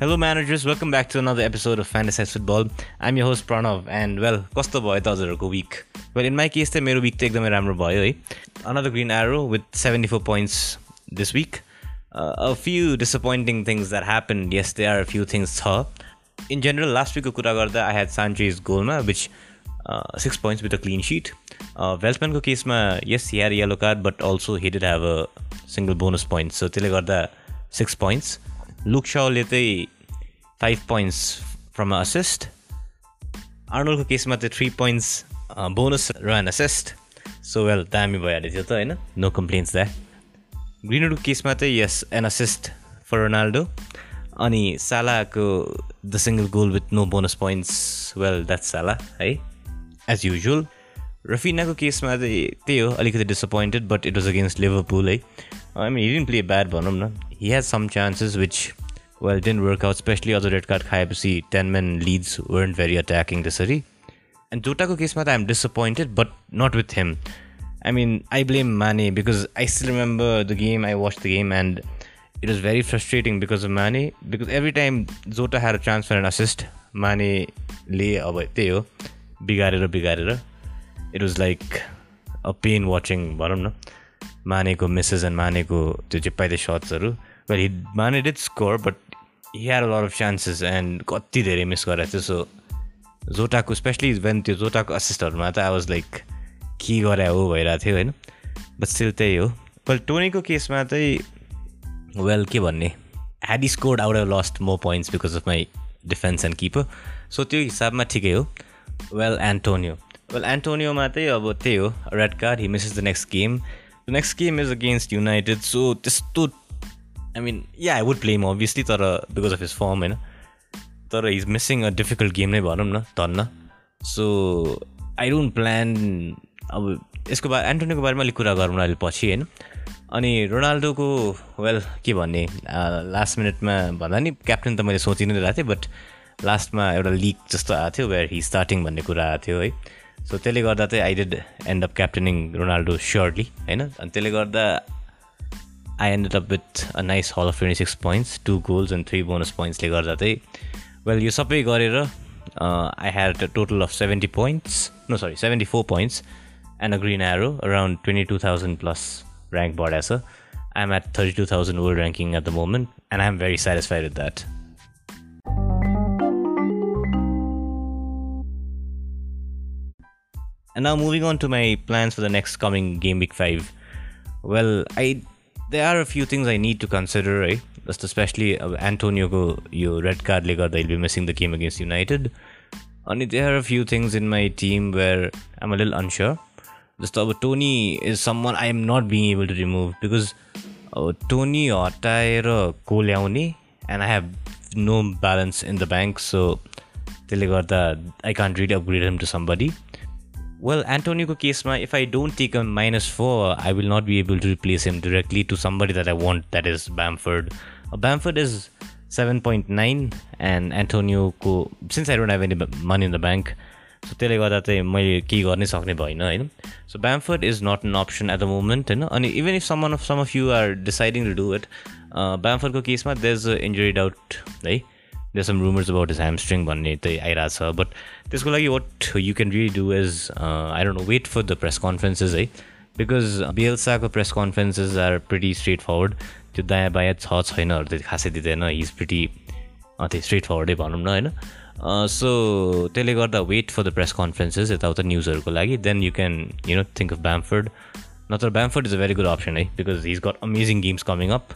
Hello, managers. Welcome back to another episode of Fantasized Football. I'm your host Pranav, and well, कस्तो भयो त हजुरहरूको week? Well, in my case चाहिँ मेरो week त एकदमै राम्रो भयो है. Another green arrow with 74 points this week. Uh, a few disappointing things that happened. Yes, there are a few things छ. In general, last week को कुरा गर्दा I had Sanchez गोलमा which uh, six points with a clean sheet. Uh, Veltmanको केसमा yes, he had a yellow card, but also he did have a single bonus point. So त्यसले गर्दा six points. Luke साउले चाहिँ five points from assist आर्नोलको केसमा चाहिँ three points bonus र an assist so well दामी भइहाल्यो थियो त होइन? नो कम्प्लेन्स द्याट ग्रिनवुडको केसमा चाहिँ yes an assist for Ronaldo अनि सालाको the single goal with no bonus points well that's Salah है एज युजुअल रफिनाको केसमा चाहिँ त्यही हो अलिकति disappointed but it was against Liverpool है। I mean he didn't play bad भनौँ न। He has some chances which well didn't work out specially अझ रेड कार्ड खाएपछि ten men Leeds weren't very attacking त्यसरी। एन्ड जोटाको केसमा त I'm disappointed but not with him I mean I blame Mane because I still remember the game I watch the game and it was very frustrating because of Mane because every time Jota had a chance for an assist मानेले अब त्यही हो बिगारेर बिगारेर। It was like a pain watching भनौँ न मानेको Mrs end मानेको त्यो चिप्पाइदे सट्सहरू well he माने डिड स्कोर बट हि अ लट अफ चान्सेस एन्ड कति धेरै मिस गरेको थियो सो जोटाको स्पेसली वेन त्यो जोटाको असिस्टहरूमा त आई वाज लाइक के गरे हो भइरहेको थियो होइन बट स्टिल त्यही हो वेल टोनीको केसमा चाहिँ वेल के भन्ने had scored out of lost more points because of my defence and keeper so त्यो हिसाबमा ठिकै हो वेल एन्टोनियो वेल एन्टोनियोमा चाहिँ अब त्यही हो red card he misses the next game the next game is against United so त्यस्तो I mean yeah I would play म अभियसली तर बिकज अफ हिज फर्म होइन? तर is missing a difficult game नै भनौँ न धन्न। सो आई डोन्ट प्लान अब यसको बा एन्टोनीको बारेमा अलिक कुरा गरौँ अहिले पछि होइन? अनि रोनाल्डोको वेल के भन्ने लास्ट मिनटमा भन्दा नि क्याप्टेन त मैले सोचि नै रहेको थिएँ बट लास्टमा एउटा लिक जस्तो आएको थियो वेयर हि स्टार्टिङ भन्ने कुरा आएको थियो है? सो त्यसले गर्दा चाहिँ I did end up captaining Ronaldo surely होइन अनि त्यसले गर्दा I end up with a nice haul of twenty six points two goals and three bonus पोइन्ट्सले गर्दा चाहिँ वेल यो सबै गरेर I had a total of seventy points no sorry seventy four points and a green arrow around twenty two thousand plus rank बढाएको छ I am at thirty two thousand world ranking at the moment and I am very satisfied with that And now moving on to my plans for the next coming Game Week 5. Well, I there are a few things I need to consider, eh? right? Just especially uh, Antonio Go, your red card Liga, they'll be missing the game against United. Only there are a few things in my team where I'm a little unsure. Just about Toney is someone I am not being able to remove because uh, Toney or को ल्याउने and I have no balance in the bank. So, त्यसले I can't really upgrade him to somebody. Well एन्टोनीको केसमा if I don't take a minus four I will not be able to replace him directly to somebody that I want that is Bamford Bamford is seven point nine and एन्टोनियोको since I don't have any money in the bank so त्यसले गर्दा चाहिँ मैले केही गर्नै सक्ने भएन होइन so Bamford is not an option at the moment होइन अनि even if some of some of you are deciding to do it ब्याम्फर्डको केसमा दे इज इन्जरी डाउट है there some rumours about is hamstring भन्ने चाहिँ आइरहेको छ बट त्यसको लागि what you can really do is I don't know wait for the press conferences है because बिएलसाको press conferences are pretty straightforward त्यो दायाँ बायाँ छ छैनहरू त खासै दिँदैन हिज प्रिटी त्यो स्ट्रेट फरवर्डै भनौँ न होइन? सो त्यसले गर्दा wait for the press conferences यताउता न्युजहरूको लागि then you can you know think of Bamford नत्र Bamford is a very good option है because his got amazing games coming up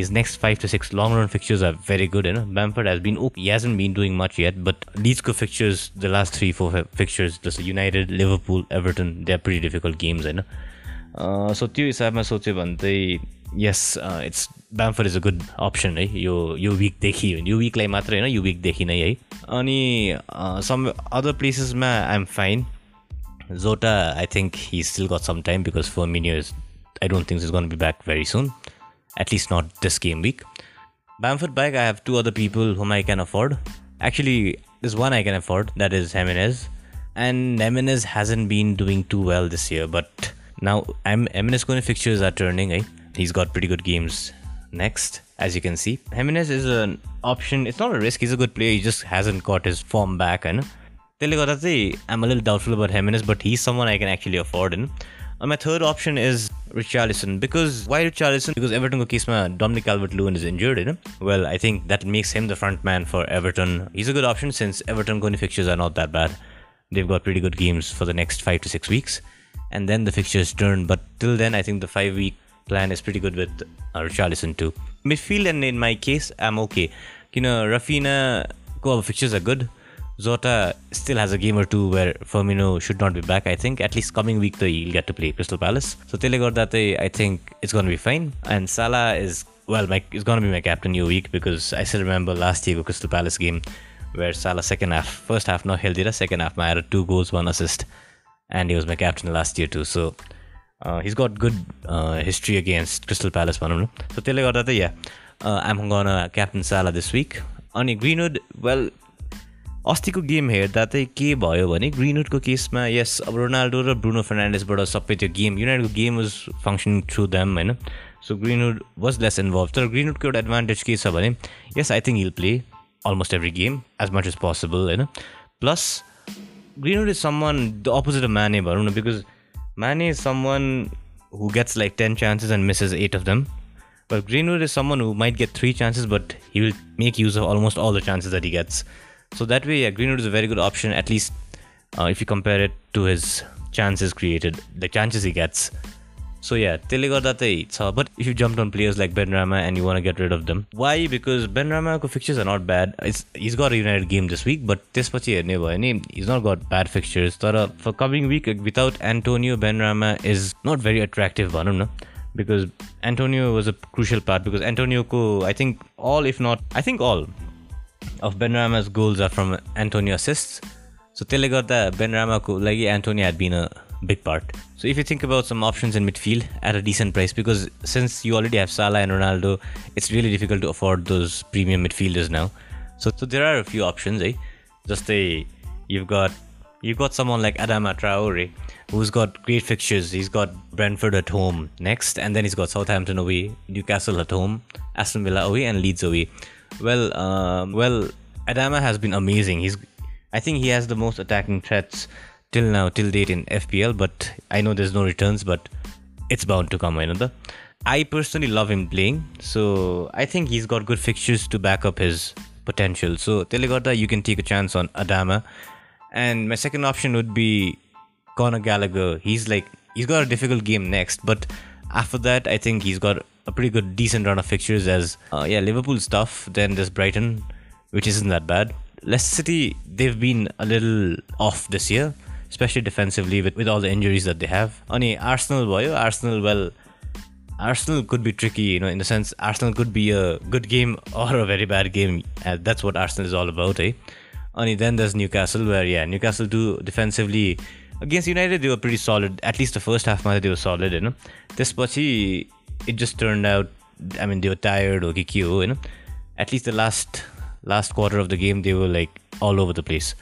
his next five to six long run fixtures are very good. You know, Bamford has been okay. He hasn't been doing much yet, but Leeds fixtures, the last three, four fixtures, just United, Liverpool, Everton, they're pretty difficult games. You know, uh, so त्यो हिसाबमा सोच्यो भने चाहिँ yes it's Bamford is a good option है यो यो विकदेखि यो विकलाई मात्रै होइन यो विकदेखि नै है अनि some other प्लेसेसमा I'm fine Jota I think he still got some time because Firmino is I don't think is gonna be back very soon at least not this game week. Bamford back, I have two other people whom I can afford. Actually, there's one I can afford, that is Jimenez. And Jimenez hasn't been doing too well this year, but now Jimenez going fixtures are turning. Eh? He's got pretty good games next, as you can see. Jimenez is an option. It's not a risk. He's a good player. He just hasn't got his form back. And I'm a little doubtful about Jimenez, but he's someone I can actually afford. And my third option is Richarlison. Because why Richarlison? Because Everton case Dominic Calvert-Lewin is injured. You know? Well, I think that makes him the front man for Everton. He's a good option since Everton going fixtures are not that bad. They've got pretty good games for the next five to six weeks, and then the fixtures turn. But till then, I think the five week plan is pretty good with uh, Richarlison too. Midfield and in my case, I'm okay. You know, Raphinha, go fixtures are good. Jota still has a game or two where Firmino should not be back. I think at least coming week though he'll get to play Crystal Palace. So Telegordate, I think it's gonna be fine. And Salah is well, my, is gonna be my captain new week because I still remember last year Crystal Palace game where Salah second half, first half not it, second half I had two goals, one assist, and he was my captain last year too. So uh, he's got good uh, history against Crystal Palace. भनौँ न सो त्यसले गर्दा चाहिँ या am gonna captain Salah this week अनि Greenwood well अस्तिको game हेर्दा चाहिँ के भयो भने ग्रिनवुडको केसमा यस अब रोनाल्डो र ब्रुनो फर्नान्डिसबाट सबै त्यो game युनाइटेडको game was function through them होइन? So Greenwood was less involve तर ग्रिनवुडको एउटा एडभान्टेज के छ भने yes I think he'll play almost every game as much as possible होइन? Plus Greenwood is some the opposite of माने भनौँ न बिकज माने some who gets like ten chances and misses eight of them but Greenwood is someone who might get three chances but he will make use of almost all the chances that he gets So that way, yeah, Greenwood is a very good option, at least uh, if you compare it to his chances created, the chances he gets. So yeah, but if you jumped on players like Benrahma and you want to get rid of them, why? Because Benrahma's fixtures are not bad. It's, he's got a United game this week, but he's not got bad fixtures. But uh, for coming week, uh, without Antonio, Benrahma is not very attractive. Because Antonio was a crucial part. Because Antonio, I think all, if not, I think all, of Benrahma's goals are from Antonio assists. So Tele got the Benrahma लागि Antonio had been a big part. So if you think about some options in midfield at a decent price, because since you already have Salah and Ronaldo, it's really difficult to afford those premium midfielders now. So, so there are a few options, eh? Just a you've got you've got someone like Adama Traore, who's got great fixtures. He's got Brentford at home next, and then he's got Southampton away, Newcastle at home, Aston Villa away, and Leeds away. Well, um, well, Adama has been amazing. He's I think he has the most attacking threats till now, till date in FPL, but I know there's no returns, but it's bound to come. Another. I personally love him playing, so I think he's got good fixtures to back up his potential. So Telegorda, you can take a chance on Adama. And my second option would be Conor Gallagher. He's like he's got a difficult game next, but after that, I think he's got a pretty good, decent run of fixtures. As uh, yeah, Liverpool stuff. Then there's Brighton, which isn't that bad. Leicester City, they've been a little off this year especially defensively with, with all the injuries that they have. Only Arsenal boy, Arsenal well Arsenal could be tricky, you know, in the sense Arsenal could be a good game or a very bad game. Uh, that's what Arsenal is all about, eh? Only then there's Newcastle, where yeah, Newcastle do defensively against United they were pretty solid. At least the first half, they were solid, you know. Pachi, it just turned out I mean they were tired or kick you know. At least the last last quarter of the game they were like all over the place.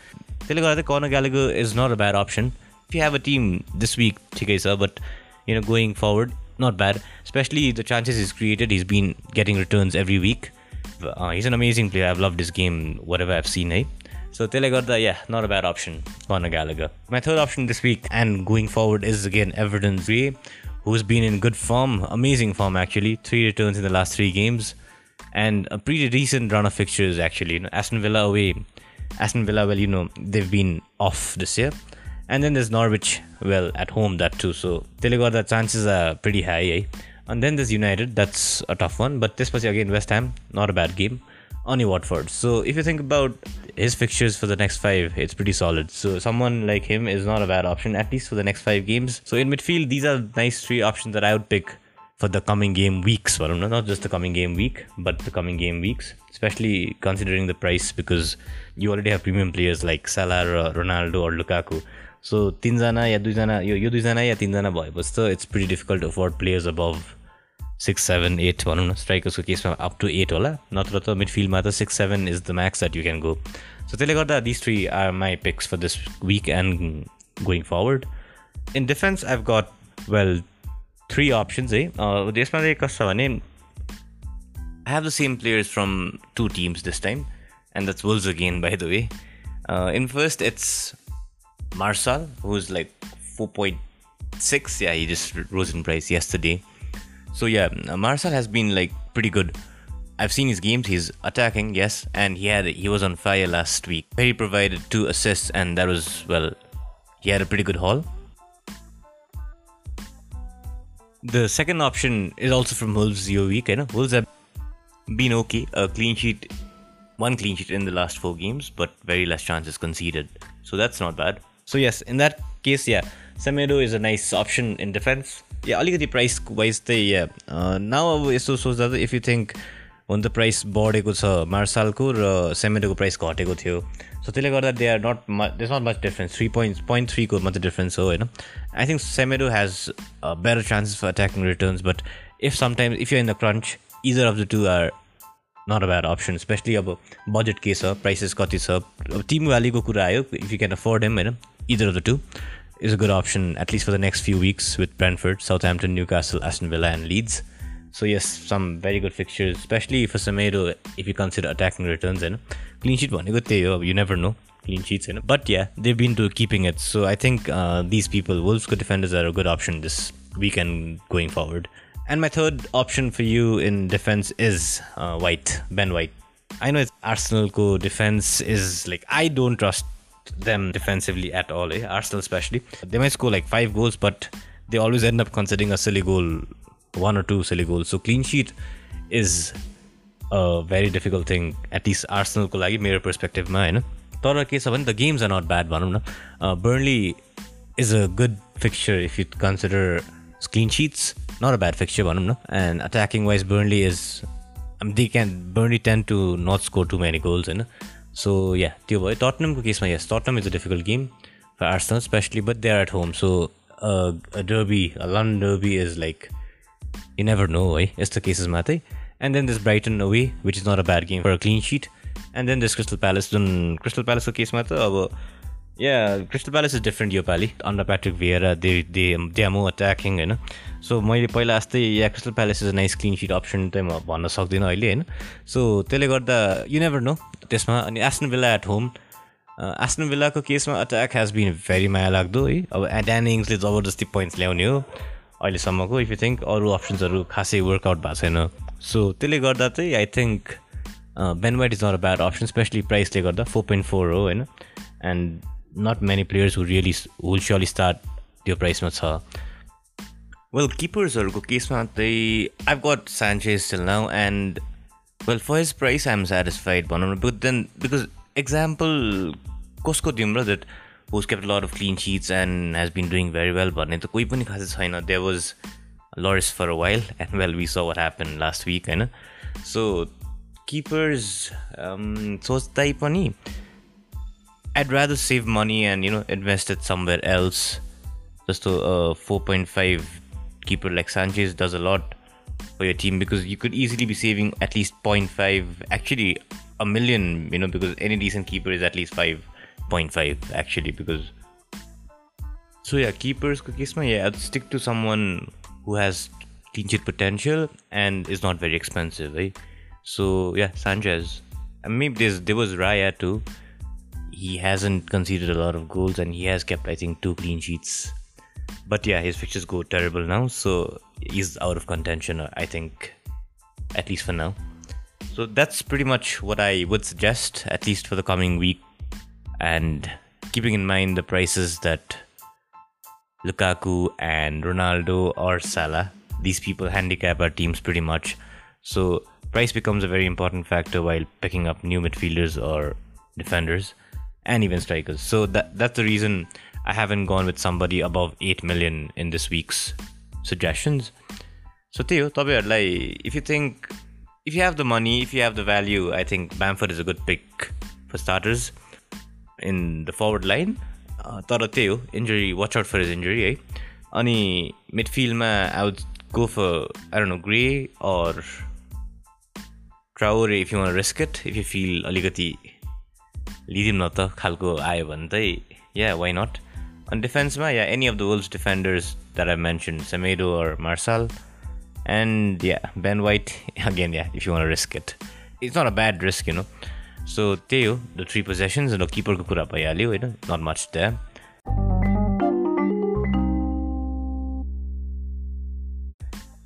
The Conor Gallagher is not a bad option. If you have a team this week okay sir but you know going forward not bad. Especially the chances he's created he's been getting returns every week. Uh, he's an amazing player. I've loved his game whatever I've seen eh? So Telegorda, yeah, not a bad option. Conor Gallagher. My third option this week and going forward is again Everton's Gray, who's been in good form amazing form actually three returns in the last three games and a pretty decent run of fixtures actually Aston Villa away Aston Villa, well, you know, they've been off this year. And then there's Norwich, well, at home, that too. So, the chances are pretty high. Eh? And then there's United, that's a tough one. But this was again West Ham, not a bad game. Only Watford. So, if you think about his fixtures for the next five, it's pretty solid. So someone like him is not a bad option, at least for the next five games. So in midfield, these are nice three options that I would pick for the coming game weeks. Well, not just the coming game week, but the coming game weeks, especially considering the price because you already have premium players like Salah, Ronaldo, or Lukaku. So tinjana ya duizana, yo, yo duizana ya tinjana boy, but still it's pretty difficult to afford players above six seven eight भनौँ न स्ट्राइकर्सको केसमा up to eight होला नत्र त मिडफिल्डमा त six seven is the max that you can go so त्यसले गर्दा this three are my picks for this week and going forward in defence I've got well three options है यसमा चाहिँ कस्तो छ भने I have the same players from two teams this time, and that's Wolves again, by the way. Uh, in first, it's Marçal, who's like 4.6. Yeah, he just rose in price yesterday. so yeah, Marçal has been like pretty good. I've seen his games. He's attacking, yes, and he had he was on fire last week. He provided two assists, and that was well. He had a pretty good haul. The second option is also from Wolves week. Eh, you know, Wolves have been okay. A clean sheet, one clean sheet in the last four games, but very less chances conceded. So that's not bad. So yes, in that case, yeah, Semedo is a nice option in defense. Yeah, अलिकति price wise चाहिँ yeah now अब यस्तो सोच्दा त if you think हुन त price बढेको छ मार्सालको र सेमेडोको price घटेको थियो। सो त्यसले गर्दा they are not there's not much difference three point point थ्रीको मात्रै डिफ्रेन्स हो होइन? I think Semedo has better chances for attacking returns but if sometimes if you in the crunch either of the two are not a bad option especially अब budget के छ prices कति छ। अब टिम भ्यालीको कुरा आयो if you can afford them होइन? Either of the two is a good option, at least for the next few weeks, with Brentford, Southampton, Newcastle, Aston Villa, and Leeds. So, yes, some very good fixtures, especially for Semedo if you consider attacking returns. And clean sheet one, you never know. Clean sheets, in but yeah, they've been to keeping it. So, I think uh, these people, Wolves good defenders, are a good option this weekend going forward. And my third option for you in defense is uh, White, Ben White. I know it's Arsenal co defense is like I don't trust them defensively at all, eh? Arsenal especially. They might score like five goals, but they always end up conceding a silly goal one or two silly goals. So clean sheet is a very difficult thing, at least Arsenalको लागि मेरो पर्सपेक्टिभमा होइन तर के छ भने the games are not bad भनौँ न Burnley is a good fixture if you consider clean seats nut a bad fixture भनौँ न end attacking wise Burnley is they can Burnley ten to nut score to many goals होइन सो या त्यो भयो टटनमको केसमा yes Tottenham is a difficult game for Arsenal especially but they are at home so derby London derby is like you never know है यस्तो केसेसमा चाहिँ and then this Brighton away which is not a bad game for a clean sheet and then this Crystal Palace जुन Crystal प्यालेसको केसमा त अब yeah Crystal Palace is different yo Pali under Patrick Vieira they they they more attacking होइन so मैले पहिला जस्तै yeah Crystal Palace is nice clean sheet option चाहिँ म भन्न सक्दिनँ अहिले होइन। सो त्यसले गर्दा यु नेभर नो त्यसमा। अनि Aston Villa at home Aston विलाको केसमा अट्याक हेज बिन भेरी माया लाग्दो है। अब एड्यानिङ्सले जबरजस्ती पोइन्ट्स ल्याउने हो अहिलेसम्मको इफ यु थिङ्क अरू अप्सन्सहरू खासै वर्कआउट भएको छैन। सो त्यसले गर्दा चाहिँ I think Ben White is not a bad option specially प्राइसले गर्दा फोर पोइन्ट फोर हो होइन। And not many players who really will surely start त्यो प्राइसमा छ. वेल किपर्सहरूको केसमा चाहिँ I got Sanchez till now and well for his price I am satisfied भनौँ न। बट देन बिकज एक्जाम्पल कसको दिउँ र that kept a lot of clean sheets and has been doing very well भन्ने त कोही पनि खासै छैन। There was Lloris for a while and well we saw what happen last week होइन so keepers सोच्दै पनि I'd rather save money and you know invest it somewhere else. Just a uh, 4.5 keeper like Sanchez does a lot for your team because you could easily be saving at least 0.5, actually a million, you know, because any decent keeper is at least 5.5 actually because so yeah keepers case yeah I'd stick to someone who has clean potential and is not very expensive right? So yeah Sanchez. Maybe there's there was Raya too he hasn't conceded a lot of goals and he has kept I think two clean sheets. But yeah his fixtures go terrible now so he's out of contention I think at least for now. So that's pretty much what I would suggest at least for the coming week. And keeping in mind the prices that Lukaku and Ronaldo or Salah, these people handicap our teams pretty much. So price becomes a very important factor while picking up new midfielders or defenders and even strikers. So that that's the reason I haven't gone with somebody above 8 million in this week's suggestions. So Theo, like if you think if you have the money, if you have the value, I think Bamford is a good pick for starters. In the forward line तर त्यही हो injury watch out for is injury है अनि मिडफिल्डमा I would go for I know grey or ट्रावर if you one रिस्केट if you feel अलिकति लिदिउँ न त खालको आयो भने चाहिँ या वाइ नट अनि डिफेन्समा yeah any of the Wolves defenders that I mention Semedo or Marçal yeah, Ben White, again, yeah, if you want to risk it. It's not a bad risk, you know. So त्यही हो the three पोजेसन्स र किपरको कुरा भइहाल्यो होइन? नट much द्या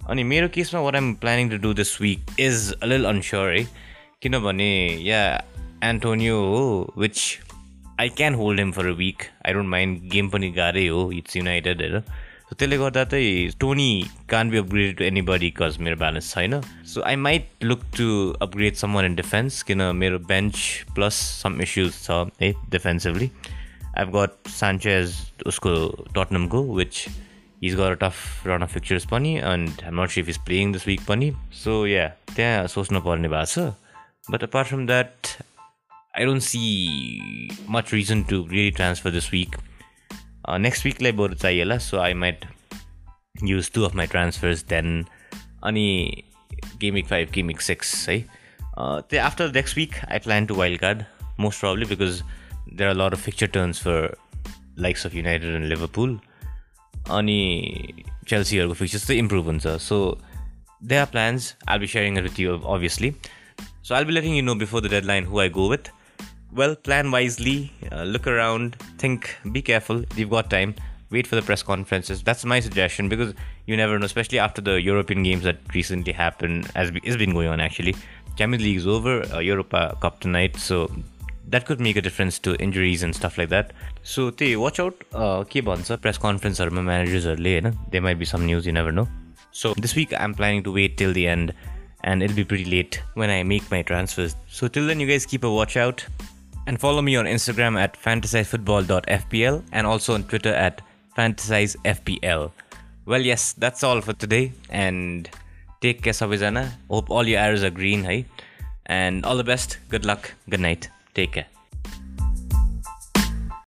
अनि मेरो केसमा what I'm planning to do this week is a लिल अनस्योर है? किनभने या Antonio, which I can hold him for a week. I don't mind. Game pani gareyo. It's United. So tele gorda Toney can't be upgraded to anybody because my balance is high. So I might look to upgrade someone in defense. Kina my bench plus some issues. So eh, defensively, I've got Sanchez. Usko Tottenham go, which he's got a tough run of fixtures pani, and I'm not sure if he's playing this week pani. So yeah, there. So But apart from that. I don't see much reason to really transfer this week next विकलाई बरु चाहियो होला so I might use two of my transfers then अनि gameweek five gameweek six है त्यो after next week I plan to wild card most probably because there are lot of fixture turns for likes of United and Liverpool अनि चेल्सीहरूको fixtures चाहिँ improve हुन्छ so they are plans I'll be sharing with you obviously so I'll be letting you know before the deadline how I go well, plan wisely, uh, look around, think, be careful. You've got time. Wait for the press conferences. That's my suggestion because you never know, especially after the European games that recently happened, as has been going on actually. Champions League is over, uh, Europa Cup tonight, so that could make a difference to injuries and stuff like that. So, they watch out. Uh, keep on, sir. Press conference or my managers are late. There might be some news, you never know. So, this week I'm planning to wait till the end and it'll be pretty late when I make my transfers. So, till then, you guys keep a watch out. And follow me on Instagram at fantasizefootball.fpl and also on Twitter at fantasizefpl. Well, yes, that's all for today. And take care, Sabizana. Hope all your arrows are green, hey? And all the best. Good luck. Good night. Take care.